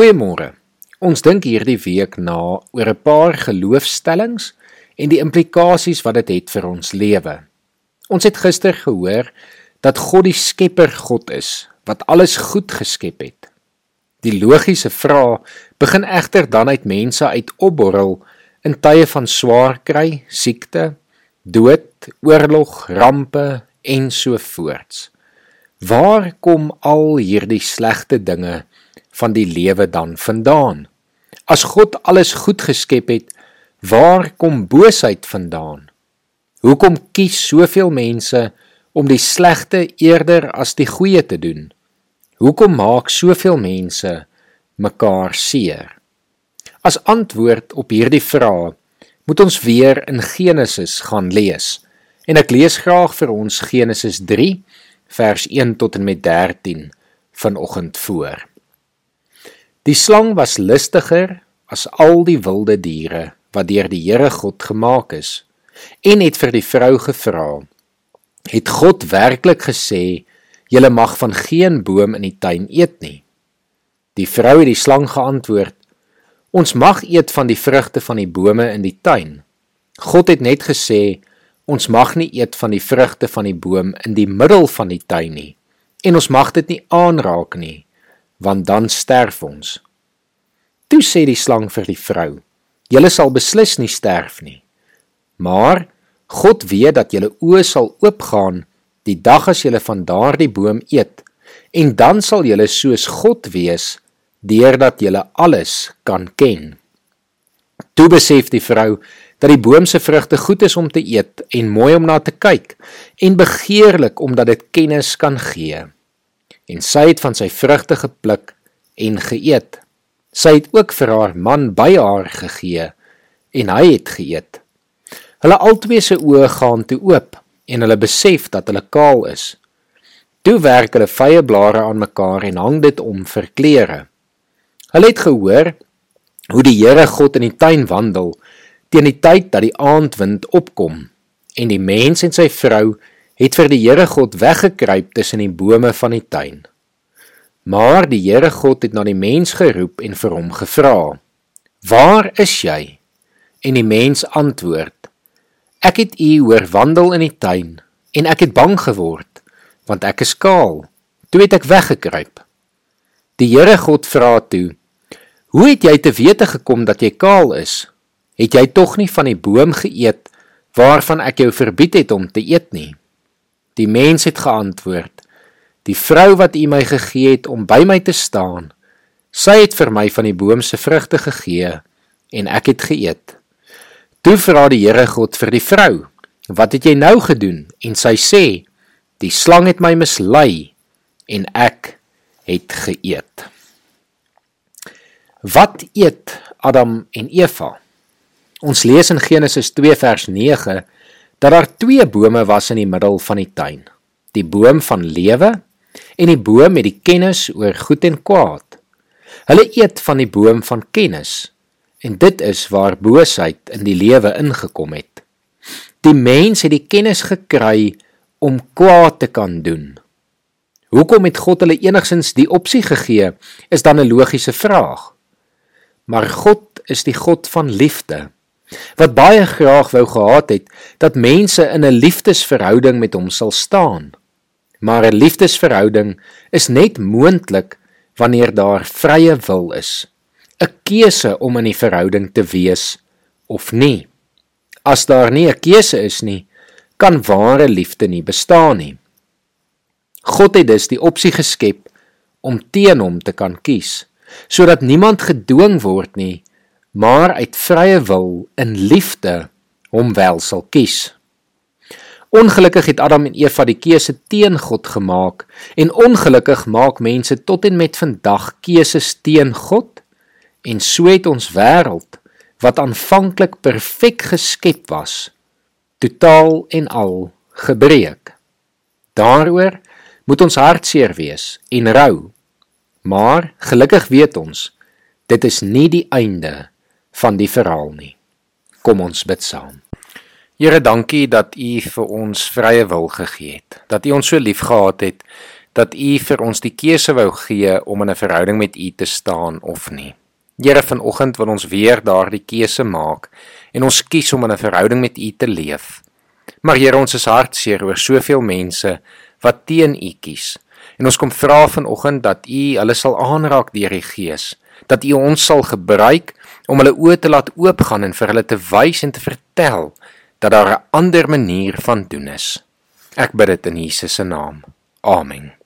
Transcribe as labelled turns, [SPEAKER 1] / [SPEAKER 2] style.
[SPEAKER 1] Goeiemôre. Ons dink hierdie week na oor 'n paar geloofstellings en die implikasies wat dit het, het vir ons lewe. Ons het gister gehoor dat God die Skepper God is wat alles goed geskep het. Die logiese vraag begin egter dan uit mense uit opborrel in tye van swaar kry, siekte, dood, oorlog, rampe en so voorts. Waar kom al hierdie slegte dinge van die lewe dan vandaan? As God alles goed geskep het, waar kom boosheid vandaan? Hoekom kies soveel mense om die slegte eerder as die goeie te doen? Hoekom maak soveel mense mekaar seer? As antwoord op hierdie vrae moet ons weer in Genesis gaan lees. En ek lees graag vir ons Genesis 3 vers 1 tot en met 13 vanoggend voor. Die slang was listiger as al die wilde diere wat deur die Here God gemaak is en het vir die vrou gevra: "Het God werklik gesê Julle mag van geen boom in die tuin eet nie. Die vrou het die slang geantwoord: Ons mag eet van die vrugte van die bome in die tuin. God het net gesê ons mag nie eet van die vrugte van die boom in die middel van die tuin nie en ons mag dit nie aanraak nie want dan sterf ons. Toe sê die slang vir die vrou: Julle sal beslis nie sterf nie. Maar God weet dat julle oë sal oopgaan die dag as julle van daardie boom eet en dan sal julle soos God wees deurdat julle alles kan ken. Toe besef die vrou dat die boom se vrugte goed is om te eet en mooi om na te kyk en begeerlik omdat dit kennis kan gee. En sy het van sy vrugte gepluk en geëet. Sy het ook vir haar man by haar gegee en hy het geëet. Hulle albei se oë gaan toe oop en hulle besef dat hulle kaal is. Toe werk hulle vye blare aan mekaar en hang dit om vir klere. Hulle het gehoor hoe die Here God in die tuin wandel teen die tyd dat die aandwind opkom en die mens en sy vrou het vir die Here God weggekruip tussen die bome van die tuin. Maar die Here God het na die mens geroep en vir hom gevra: "Waar is jy?" En die mens antwoord: Ek het u hoor wandel in die tuin en ek het bang geword want ek is kaal. Toe het ek weggekruip. Die Here God vra toe: "Hoe het jy te wete gekom dat jy kaal is? Het jy tog nie van die boom geëet waarvan ek jou verbied het om te eet nie?" Die mens het geantwoord: "Die vrou wat u my gegee het om by my te staan, sy het vir my van die boom se vrugte gegee en ek het geëet." Toe vra die Here God vir die vrou: "Wat het jy nou gedoen?" En sy sê: "Die slang het my mislei en ek het geëet." Wat eet Adam en Eva? Ons lees in Genesis 2 vers 9 dat daar twee bome was in die middel van die tuin: die boom van lewe en die boom met die kennis oor goed en kwaad. Hulle eet van die boom van kennis En dit is waar boosheid in die lewe ingekom het. Die mens het die kennis gekry om kwaad te kan doen. Hoekom het God hulle enigsins die opsie gegee? Is dan 'n logiese vraag. Maar God is die God van liefde wat baie graag wou gehad het dat mense in 'n liefdesverhouding met hom sal staan. Maar 'n liefdesverhouding is net moontlik wanneer daar vrye wil is. 'n keuse om in die verhouding te wees of nie. As daar nie 'n keuse is nie, kan ware liefde nie bestaan nie. God het dus die opsie geskep om teen hom te kan kies, sodat niemand gedwing word nie, maar uit vrye wil in liefde hom wel sal kies. Ongelukkig het Adam en Eva die keuse teen God gemaak en ongelukkig maak mense tot en met vandag keuses teen God en so het ons wêreld wat aanvanklik perfek geskep was totaal en al gebreek. Daaroor moet ons hartseer wees en rou. Maar gelukkig weet ons dit is nie die einde van die verhaal nie. Kom ons bid saam. Here, dankie dat U vir ons vrye wil gegee het. Dat U ons so liefgehad het dat U vir ons die keuse wou gee om in 'n verhouding met U te staan of nie. Here, vanoggend wil ons weer daardie keuse maak en ons kies om in 'n verhouding met U te leef. Maar Here, ons is hartseer oor soveel mense wat teen U kies. En ons kom vra vanoggend dat U hulle sal aanraak deur die Gees, dat U ons sal gebruik om hulle oë te laat oopgaan en vir hulle te wys en te vertel dat daar 'n ander manier van doen is. Ek bid dit in Jesus se naam. Amen.